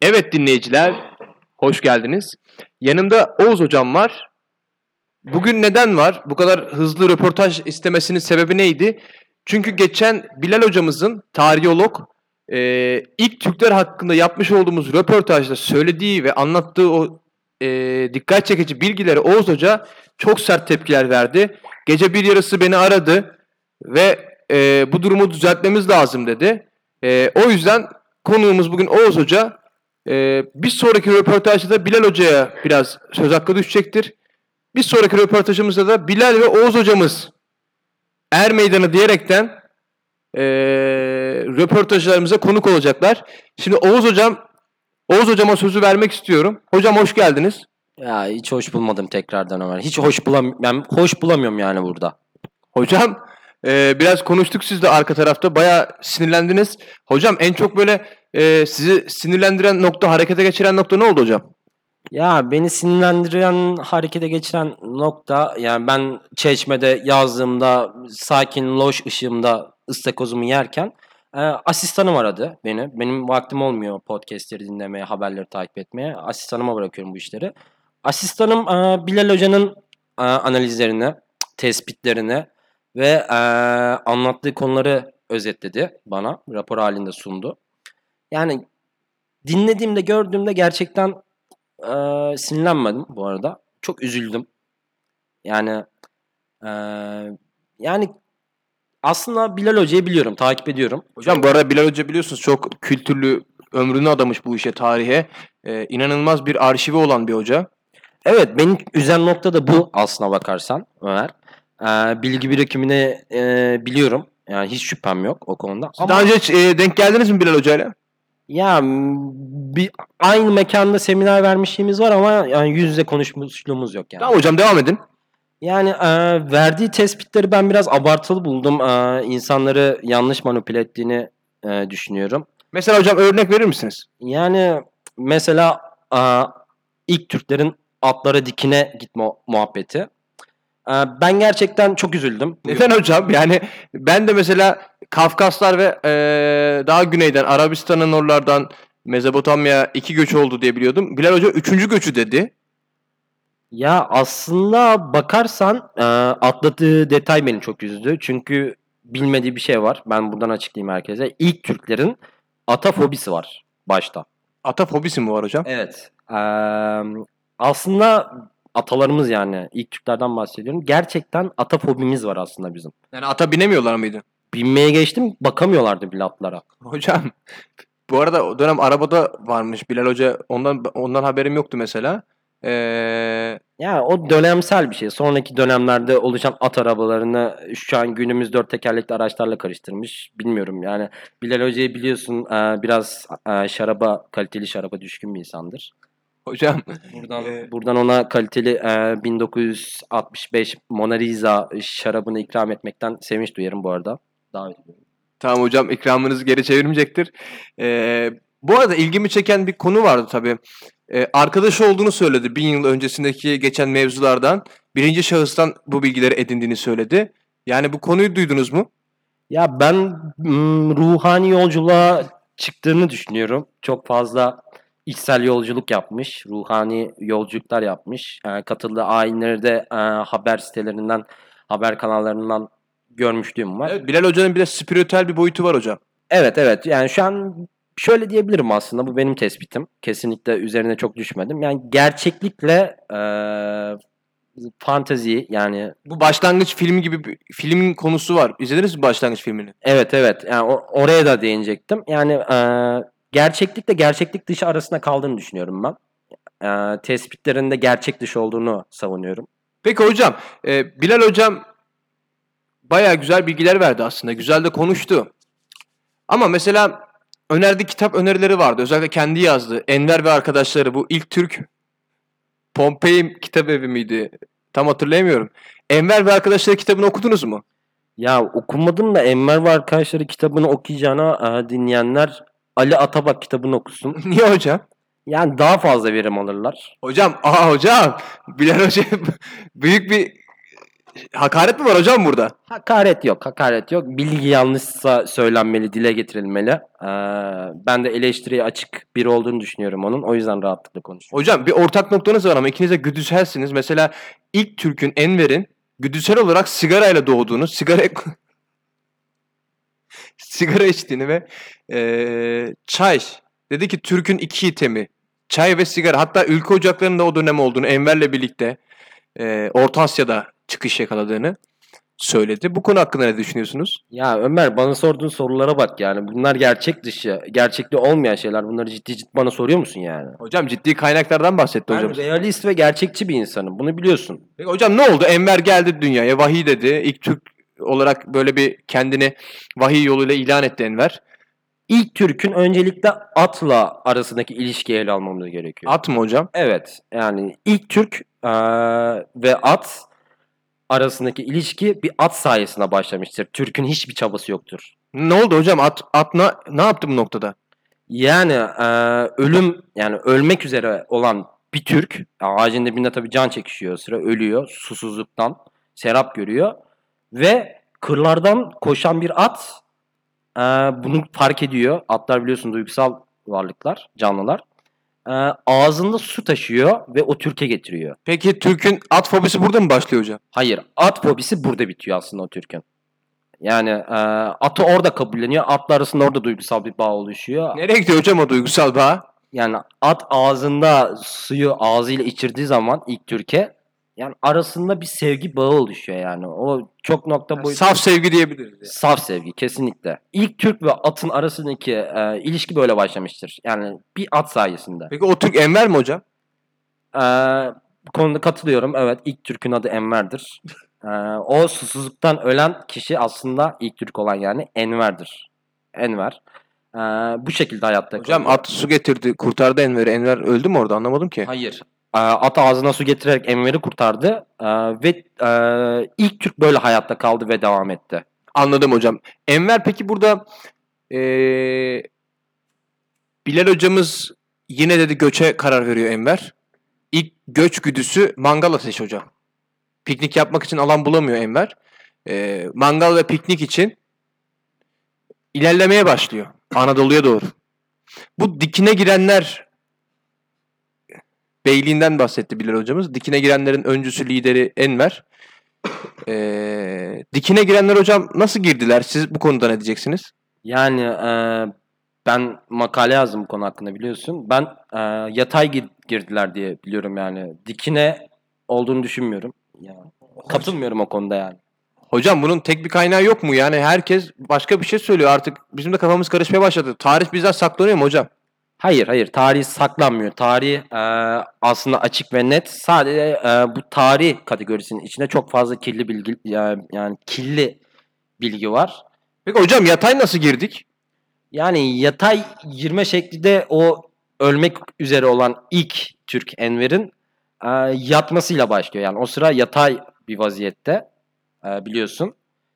Evet dinleyiciler, hoş geldiniz. Yanımda Oğuz hocam var. Bugün neden var? Bu kadar hızlı röportaj istemesinin sebebi neydi? Çünkü geçen Bilal hocamızın tarihiyolog e, ilk Türkler hakkında yapmış olduğumuz röportajda söylediği ve anlattığı o e, dikkat çekici bilgileri Oğuz hoca çok sert tepkiler verdi. Gece bir yarısı beni aradı ve e, bu durumu düzeltmemiz lazım dedi. E, o yüzden konuğumuz bugün Oğuz Hoca. E, bir sonraki röportajda da Bilal Hoca'ya biraz söz hakkı düşecektir. Bir sonraki röportajımızda da Bilal ve Oğuz Hocamız Er Meydanı diyerekten e, röportajlarımıza konuk olacaklar. Şimdi Oğuz Hocam, Oğuz Hocama sözü vermek istiyorum. Hocam hoş geldiniz. Ya hiç hoş bulmadım tekrardan Ömer. Hiç hoş bulam ben hoş bulamıyorum yani burada. Hocam e, biraz konuştuk siz de arka tarafta. Bayağı sinirlendiniz. Hocam en çok böyle e, sizi sinirlendiren nokta, harekete geçiren nokta ne oldu hocam? Ya beni sinirlendiren, harekete geçiren nokta yani ben çeşmede yazdığımda sakin loş ışığımda ıstakozumu yerken e, asistanım aradı beni. Benim vaktim olmuyor podcastleri dinlemeye, haberleri takip etmeye. Asistanıma bırakıyorum bu işleri. Asistanım e, Bilal Hoca'nın e, analizlerini, tespitlerini ve e, anlattığı konuları özetledi bana. Rapor halinde sundu. Yani dinlediğimde, gördüğümde gerçekten e, sinirlenmedim bu arada. Çok üzüldüm. Yani e, yani aslında Bilal Hoca'yı biliyorum, takip ediyorum. Hocam bu arada Bilal Hoca biliyorsunuz çok kültürlü, ömrünü adamış bu işe, tarihe. E, inanılmaz bir arşivi olan bir hoca. Evet, beni üzen nokta da bu aslına bakarsan Ömer. E, bilgi birikimini e, biliyorum. Yani hiç şüphem yok o konuda. Siz Daha önce hiç e, denk geldiniz mi Bilal Hoca'yla? Ya bir aynı mekanda seminer vermişliğimiz var ama yani yüz yüze konuşmuşluğumuz yok yani. Tamam hocam devam edin. Yani e, verdiği tespitleri ben biraz abartılı buldum. E, insanları yanlış manipüle ettiğini e, düşünüyorum. Mesela hocam örnek verir misiniz? Yani mesela e, ilk Türklerin atlara dikine gitme muhabbeti. E, ben gerçekten çok üzüldüm. Neden hocam? Yani ben de mesela Kafkaslar ve e, daha güneyden Arabistan'ın oralardan Mezopotamya iki göç oldu diye biliyordum. Bilal Hoca üçüncü göçü dedi. Ya aslında bakarsan e, atladığı detay beni çok üzdü. Çünkü bilmediği bir şey var. Ben buradan açıklayayım herkese. İlk Türklerin atafobisi var başta. Atafobisi mi var hocam? Evet. E, aslında atalarımız yani ilk Türklerden bahsediyorum. Gerçekten atafobimiz var aslında bizim. Yani ata binemiyorlar mıydı? Binmeye geçtim bakamıyorlardı bile atlara. Hocam bu arada o dönem arabada varmış Bilal Hoca ondan ondan haberim yoktu mesela. Ee, Ya o dönemsel bir şey. Sonraki dönemlerde oluşan at arabalarını şu an günümüz dört tekerlekli araçlarla karıştırmış. Bilmiyorum yani Bilal Hoca'yı biliyorsun e, biraz e, şaraba, kaliteli şaraba düşkün bir insandır. hocam Buradan, Ee, buradan ona kaliteli e, 1965 Mona Lisa şarabını ikram etmekten sevinç duyarım bu arada. Davet ediyorum. tamam hocam ikramınızı geri çevirmeyecektir. Ee, bu arada ilgimi çeken bir konu vardı tabii. Ee, arkadaşı olduğunu söyledi bin yıl öncesindeki geçen mevzulardan. Birinci şahıstan bu bilgileri edindiğini söyledi. Yani bu konuyu duydunuz mu? Ya ben mm, ruhani yolculuğa çıktığını düşünüyorum. Çok fazla içsel yolculuk yapmış, ruhani yolculuklar yapmış. E, katıldığı ayinleri de e, haber sitelerinden, haber kanallarından görmüşlüğüm var. Evet, Bilal Hoca'nın bir de spiritüel bir boyutu var hocam. Evet evet yani şu an şöyle diyebilirim aslında bu benim tespitim. Kesinlikle üzerine çok düşmedim. Yani gerçeklikle e, fantezi yani Bu başlangıç filmi gibi bir filmin konusu var. İzlediniz mi başlangıç filmini? Evet evet. Yani oraya da değinecektim. Yani e, gerçeklikle gerçeklik dışı arasında kaldığını düşünüyorum ben. E, tespitlerinde gerçek dışı olduğunu savunuyorum. Peki hocam, e, Bilal hocam bayağı güzel bilgiler verdi aslında. Güzel de konuştu. Ama mesela önerdiği kitap önerileri vardı. Özellikle kendi yazdı. Enver ve arkadaşları bu ilk Türk Pompei kitap evi miydi? Tam hatırlayamıyorum. Enver ve arkadaşları kitabını okudunuz mu? Ya okumadım da Enver ve arkadaşları kitabını okuyacağına e, dinleyenler Ali Atabak kitabını okusun. Niye hocam? Yani daha fazla verim alırlar. Hocam, aa hocam. Bilal Hoca büyük bir Hakaret mi var hocam burada? Hakaret yok, hakaret yok. Bilgi yanlışsa söylenmeli, dile getirilmeli. Ee, ben de eleştiriye açık biri olduğunu düşünüyorum onun. O yüzden rahatlıkla konuşuyorum. Hocam bir ortak noktanız var ama ikiniz de güdüselsiniz. Mesela ilk Türk'ün Enver'in güdüsel olarak sigarayla doğduğunu, sigara sigara içtiğini ve eee, çay. Dedi ki Türk'ün iki itemi. Çay ve sigara. Hatta ülke ocaklarında o dönem olduğunu Enver'le birlikte eee, Orta Asya'da çıkış yakaladığını söyledi. Bu konu hakkında ne düşünüyorsunuz? Ya Ömer bana sorduğun sorulara bak yani. Bunlar gerçek dışı, gerçekli olmayan şeyler. Bunları ciddi ciddi bana soruyor musun yani? Hocam ciddi kaynaklardan bahsetti hocam. Ben realist ve gerçekçi bir insanım. Bunu biliyorsun. Peki hocam ne oldu? Enver geldi dünyaya, vahiy dedi. İlk Türk olarak böyle bir kendini vahiy yoluyla ilan etti Enver. İlk Türk'ün öncelikle atla arasındaki ilişkiyi ele almamız gerekiyor. At mı hocam? Evet. Yani ilk Türk eee, ve at arasındaki ilişki bir at sayesinde başlamıştır. Türk'ün hiçbir çabası yoktur. Ne oldu hocam? At, at ne, ne yaptı bu noktada? Yani eee, ölüm yani ölmek üzere olan bir Türk ağacın dibinde tabii can çekişiyor sıra ölüyor susuzluktan serap görüyor ve kırlardan koşan bir at eee, bunu fark ediyor. Atlar biliyorsun duygusal varlıklar, canlılar. Eee, ağzında su taşıyor ve o Türk'e getiriyor. Peki Türk'ün at fobisi burada mı başlıyor hocam? Hayır, at fobisi burada bitiyor aslında o Türk'ün. Yani eee, atı orada kabulleniyor. Atla arasında orada duygusal bir bağ oluşuyor. Nereye gidiyor hocam o duygusal bağ? Yani at ağzında suyu ağzıyla içirdiği zaman ilk Türkiye yani arasında bir sevgi bağı oluşuyor yani. O çok nokta boyutu. Saf sevgi diyebiliriz. yani. Saf sevgi kesinlikle. İlk Türk ve atın arasındaki e, ilişki böyle başlamıştır. Yani bir at sayesinde. Peki o Türk Enver mi hocam? E, bu konuda katılıyorum. Evet ilk Türk'ün adı Enver'dir. E, o susuzluktan ölen kişi aslında ilk Türk olan yani Enver'dir. Enver. E, bu şekilde hayatta Hocam kalıyor. at su getirdi, kurtardı Enver'i. Enver öldü mü orada anlamadım ki. Hayır. Ee, At ağzına su getirerek Enver'i kurtardı Ee, ve e, ilk Türk böyle hayatta kaldı ve devam etti. Anladım hocam. Enver peki burada eee Bilal hocamız yine dedi göçe karar veriyor Enver. İlk göç güdüsü mangal ateşi hocam. Piknik yapmak için alan bulamıyor Enver. Eee, mangal ve piknik için ilerlemeye başlıyor. Anadolu'ya doğru. Bu dikine girenler beyliğinden bahsetti Bilal hocamız. Dikine girenlerin öncüsü lideri Enver. Eee, dikine girenler hocam nasıl girdiler? Siz bu konuda ne diyeceksiniz? Yani e, ben makale yazdım bu konu hakkında biliyorsun. Ben e, yatay gir- girdiler diye biliyorum yani. Dikine olduğunu düşünmüyorum. Ya, katılmıyorum o konuda yani. Hocam bunun tek bir kaynağı yok mu? Yani herkes başka bir şey söylüyor. Artık bizim de kafamız karışmaya başladı. Tarih bizden saklanıyor mu hocam? Hayır hayır tarih saklanmıyor. Tarih e, aslında açık ve net. Sadece e, bu tarih kategorisinin içinde çok fazla kirli bilgi yani, yani kirli bilgi var. Peki hocam yatay nasıl girdik? Yani yatay girme şekli de o ölmek üzere olan ilk Türk Enver'in e, yatmasıyla başlıyor. Yani o sıra yatay bir vaziyette e, biliyorsun.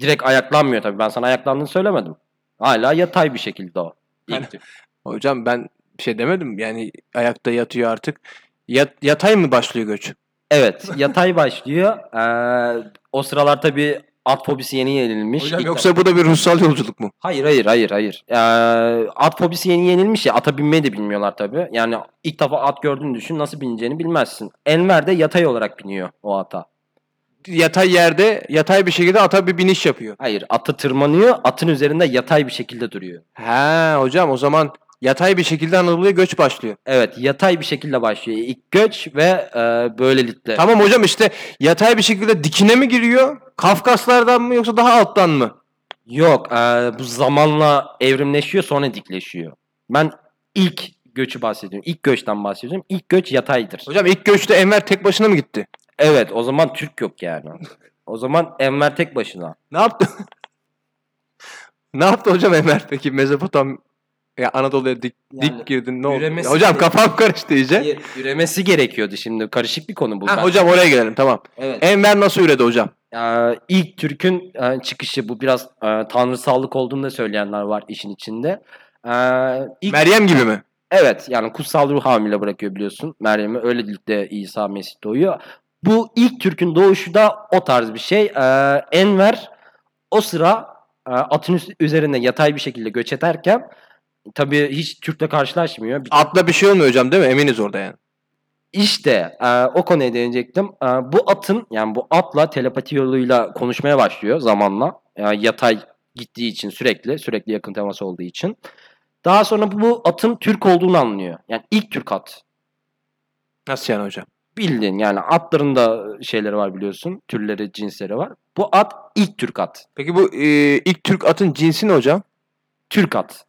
Direkt ayaklanmıyor tabii. Ben sana ayaklandığını söylemedim. Hala yatay bir şekilde o. İlk Türk. Hocam ben bir şey demedim. Yani ayakta yatıyor artık. Yat- yatay mı başlıyor göç? Evet yatay başlıyor. E, o sıralar tabii at fobisi yeni yenilmiş. Hocam İlk yoksa bu da bir ruhsal yolculuk mu? Hayır hayır hayır hayır. Ee, at fobisi yeni yenilmiş ya ata binmeyi de bilmiyorlar tabii. Yani ilk defa at gördüğünü düşün nasıl bineceğini bilmezsin. Enver de yatay olarak biniyor o ata. Yatay yerde yatay bir şekilde ata bir biniş yapıyor. Hayır atı tırmanıyor atın üzerinde yatay bir şekilde duruyor. He hocam o zaman yatay bir şekilde Anadolu'ya göç başlıyor. Evet yatay bir şekilde başlıyor. İlk göç ve e, böylelikle. Tamam hocam işte yatay bir şekilde dikine mi giriyor? Kafkaslardan mı yoksa daha alttan mı? Yok e, bu zamanla evrimleşiyor sonra dikleşiyor. Ben ilk göçü bahsediyorum. İlk göçten bahsediyorum. İlk göç yataydır. Hocam ilk göçte Enver tek başına mı gitti? Evet o zaman Türk yok yani. O zaman Enver tek başına. Ne yaptı? ne yaptı hocam Enver peki Mezopotam ya Anadolu'ya dik, Yani dik girdin ne oldu? Hocam de- kafam karıştı iyice. Üremesi gerekiyordu şimdi. Karışık bir konu bu. Ha, Ben- hocam oraya gelelim tamam. Evet. Enver nasıl üredi hocam? Ee, ilk Türk'ün e, çıkışı bu biraz e, tanrısallık olduğunu da söyleyenler var işin içinde. Ee, ilk- Meryem gibi mi? evet yani kutsal ruh hamile bırakıyor biliyorsun Meryem'i. Öylelikle İsa Mesih doğuyor. bu ilk Türk'ün doğuşu da o tarz bir şey. Ee, Enver o sıra e, atın üzerinde yatay bir şekilde göç ederken tabii hiç Türk'le karşılaşmıyor. Bir- Atla bir şey olmuyor hocam değil mi? Eminiz orada yani. İşte e, o konuya değinecektim. E, bu atın yani bu atla telepati yoluyla konuşmaya başlıyor zamanla. Yani yatay gittiği için sürekli sürekli yakın temas olduğu için. Daha sonra bu atın Türk olduğunu anlıyor. Yani ilk Türk at. Nasıl yani hocam? Bildiğin yani atların da şeyleri var biliyorsun. Türleri, cinsleri var. Bu at ilk Türk at. Peki bu e, ilk Türk atın cinsi ne hocam? Türk at.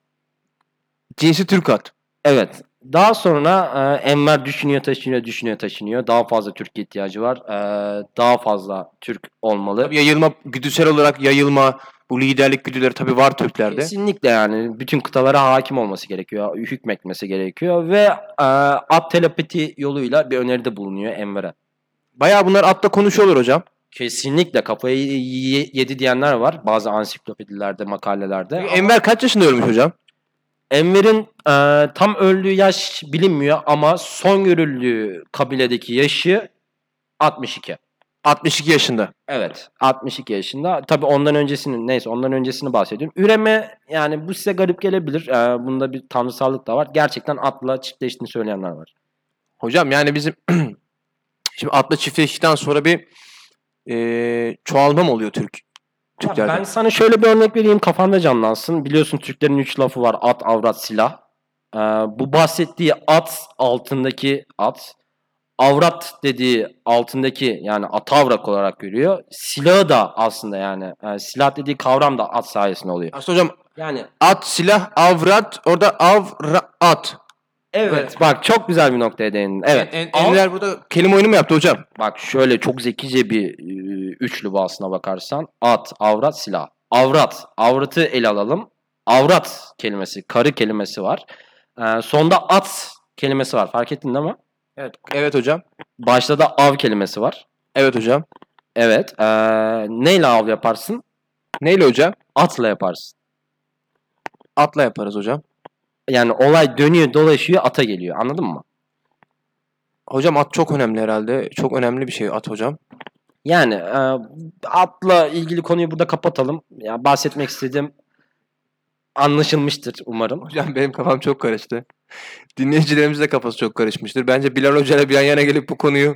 Cinsi Türk at. Evet. Daha sonra e, Enver düşünüyor, taşınıyor, düşünüyor, taşınıyor. Daha fazla Türk ihtiyacı var. E, daha fazla Türk olmalı. Tabii yayılma, güdüsel olarak yayılma, bu liderlik güdüleri tabii var Türklerde. Kesinlikle yani bütün kıtalara hakim olması gerekiyor, hükmetmesi gerekiyor ve e, at telepati yoluyla bir öneride bulunuyor Enver'e. Bayağı bunlar atla konuşuyorlar hocam. Kesinlikle kafayı ye- yedi diyenler var bazı ansiklopedilerde, makalelerde. Enver kaç yaşında ölmüş hocam? Enver'in e, tam öldüğü yaş bilinmiyor ama son görüldüğü kabiledeki yaşı 62. 62 yaşında. Evet 62 yaşında. Tabii ondan öncesini neyse ondan öncesini bahsediyorum. Üreme yani bu size garip gelebilir. Ee, bunda bir tanrısallık da var. Gerçekten atla çiftleştiğini söyleyenler var. Hocam yani bizim şimdi atla çiftleştikten sonra bir e, çoğalma mı oluyor Türk? Ya Türklerde. ben sana şöyle bir örnek vereyim kafanda canlansın. Biliyorsun Türklerin üç lafı var. At, avrat, silah. Ee, bu bahsettiği at altındaki at. Avrat dediği altındaki yani atavrak olarak görüyor. Silahı da aslında yani, yani silah dediği kavram da at sayesinde oluyor. Aslında hocam Yani at, silah, avrat, orada avra, at. Evet bak çok güzel bir noktaya değindin. Evet. En, burada kelime oyunu mu yaptı hocam? Bak şöyle çok zekice bir e, üçlü bu aslına bakarsan. At, avrat, silah. Avrat. Avratı ele alalım. Avrat kelimesi, karı kelimesi var. Ee, sonda at kelimesi var. Fark ettin değil mi? Evet. Evet hocam. Başta da av kelimesi var. Evet hocam. Evet. Ee, neyle av yaparsın? Neyle hocam? Atla yaparsın. Atla yaparız hocam. Yani olay dönüyor dolaşıyor ata geliyor. Anladın mı? Hocam at çok önemli herhalde. Çok önemli bir şey at hocam. Yani e, atla ilgili konuyu burada kapatalım. Ya bahsetmek istediğim anlaşılmıştır umarım. Hocam benim kafam çok karıştı. Dinleyicilerimiz de kafası çok karışmıştır. Bence Bilal Hoca ile bir yan yana gelip bu konuyu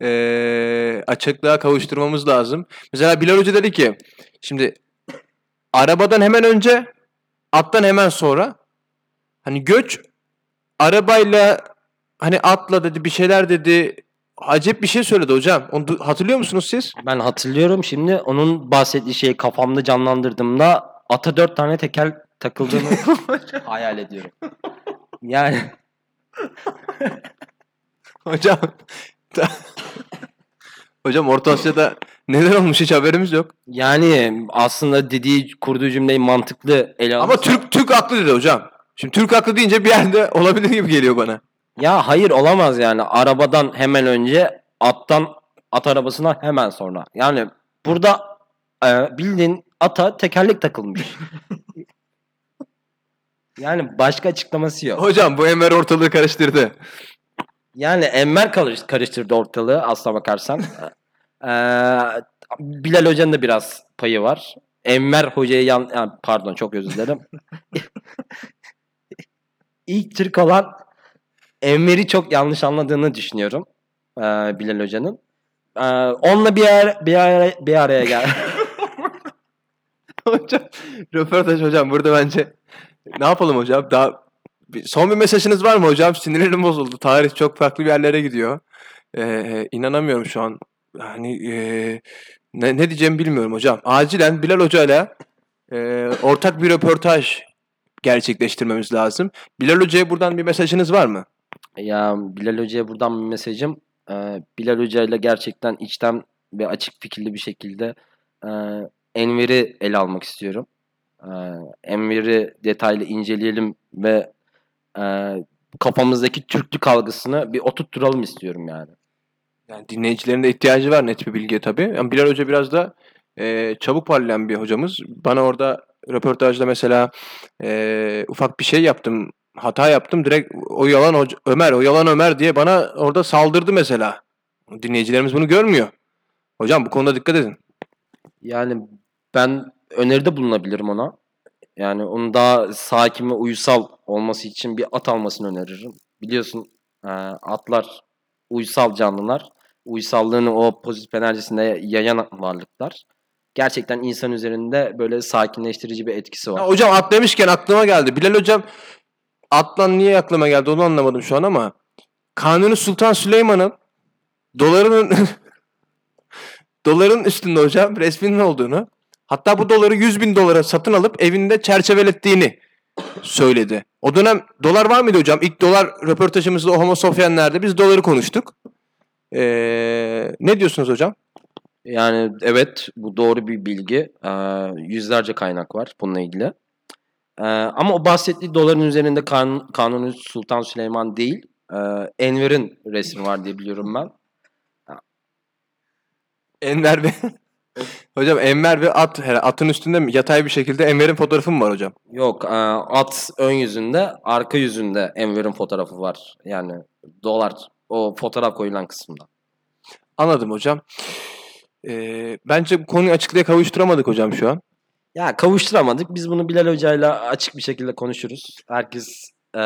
eee açıklığa kavuşturmamız lazım. Mesela Bilal Hoca dedi ki şimdi arabadan hemen önce attan hemen sonra hani göç arabayla hani atla dedi bir şeyler dedi acayip bir şey söyledi hocam. Onu du- hatırlıyor musunuz siz? Ben hatırlıyorum şimdi onun bahsettiği şeyi kafamda canlandırdığımda ata dört tane tekel takıldığını hayal ediyorum. Yani Hocam Hocam Orta Asya'da neler olmuş hiç haberimiz yok. yani aslında dediği kurduğu cümleyi mantıklı ele Ama Türk Türk haklı dedi hocam. Şimdi Türk haklı deyince bir yerde olabilir gibi geliyor bana. ya hayır olamaz yani arabadan hemen önce attan at arabasına hemen sonra. Yani burada e, bildiğin ata tekerlek takılmış. yani başka açıklaması yok. Hocam bu Enver ortalığı karıştırdı. Yani Enver karış- karıştırdı ortalığı aslına bakarsan. Ee, Bilal Hoca'nın da biraz payı var. Enver Hoca'yı yan... yani pardon çok özür dilerim. İlk Türk olan Enver'i çok yanlış anladığını düşünüyorum. Ee, Bilal Hoca'nın. Ee, onunla bir, ara, bir, ara, bir araya gel. hocam röportaj hocam burada bence ne yapalım hocam? Daha son bir mesajınız var mı hocam? Sinirlerim bozuldu. Tarih çok farklı bir yerlere gidiyor. Ee, inanamıyorum şu an. Hani ee, ne, ne diyeceğimi bilmiyorum hocam. Acilen Bilal Hoca ile ee, ortak bir röportaj gerçekleştirmemiz lazım. Bilal Hoca'ya buradan bir mesajınız var mı? Ya Bilal Hoca'ya buradan bir mesajım. Ee, Bilal Hoca ile gerçekten içten ve açık fikirli bir şekilde e, Enver'i ele almak istiyorum. Ee, Enver'i detaylı inceleyelim ve e, kafamızdaki Türklük algısını bir oturtturalım istiyorum yani. Yani dinleyicilerin de ihtiyacı var net bir bilgiye tabii. Yani Bilal Hoca biraz da e, çabuk parlayan bir hocamız. Bana orada röportajda mesela e, ufak bir şey yaptım, hata yaptım. Direkt o yalan Ömer, o yalan Ömer diye bana orada saldırdı mesela. Dinleyicilerimiz bunu görmüyor. Hocam bu konuda dikkat edin. Yani ben öneride bulunabilirim ona. Yani onun daha sakin ve uysal olması için bir at almasını öneririm. Biliyorsun e, atlar uysal canlılar. Uysallığını o pozitif enerjisinde yayan varlıklar. Gerçekten insan üzerinde böyle sakinleştirici bir etkisi var. Ya hocam at demişken aklıma geldi. Bilal hocam atlan niye aklıma geldi onu anlamadım şu an ama Kanuni Sultan Süleyman'ın dolarının doların üstünde hocam resminin olduğunu hatta bu doları 100 bin dolara satın alıp evinde çerçevelettiğini söyledi. O dönem dolar var mıydı hocam? İlk dolar röportajımızda o Homo biz doları konuştuk. Ee, ne diyorsunuz hocam? Yani evet bu doğru bir bilgi. Ee, yüzlerce kaynak var bununla ilgili. Ee, ama o bahsettiği doların üzerinde kan, Kanuni Sultan Süleyman değil, e, Enver'in resmi var diye biliyorum ben. Enver ve hocam Enver ve at atın üstünde mi yatay bir şekilde Enver'in fotoğrafı mı var hocam? Yok, e, at ön yüzünde, arka yüzünde Enver'in fotoğrafı var. Yani dolar o fotoğraf koyulan kısımda. Anladım hocam. Ee, bence bu konuyu açıklığa kavuşturamadık hocam şu an. Ya kavuşturamadık. Biz bunu Bilal Hoca'yla açık bir şekilde konuşuruz. Herkes e,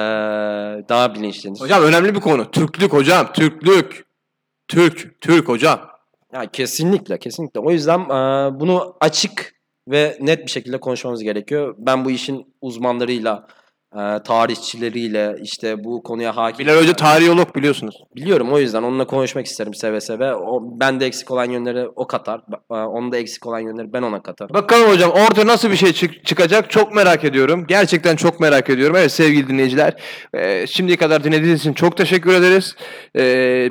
daha bilinçlenir. Hocam önemli bir konu. Türklük hocam. Türklük. Türk. Türk hocam. Ya kesinlikle, kesinlikle. O yüzden e, bunu açık ve net bir şekilde konuşmamız gerekiyor. Ben bu işin uzmanlarıyla, e, tarihçileriyle, işte bu konuya hakim... Bilal Hoca tarihiyolog biliyorsunuz. Biliyorum o yüzden onunla konuşmak isterim seve seve. O, ben de eksik olan yönleri o katar. e, Onun da eksik olan yönleri ben ona katarım. Bakalım hocam ortaya nasıl bir şey çık- çıkacak çok merak ediyorum. Gerçekten çok merak ediyorum. Evet sevgili dinleyiciler. e, şimdiye kadar dinlediğiniz için çok teşekkür ederiz. E,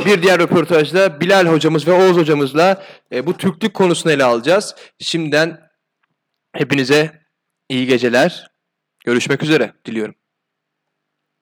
bir diğer röportajda Bilal hocamız ve Oğuz hocamızla e, bu Türklük konusunu ele alacağız. Şimdiden hepinize iyi geceler. Görüşmek üzere diliyorum.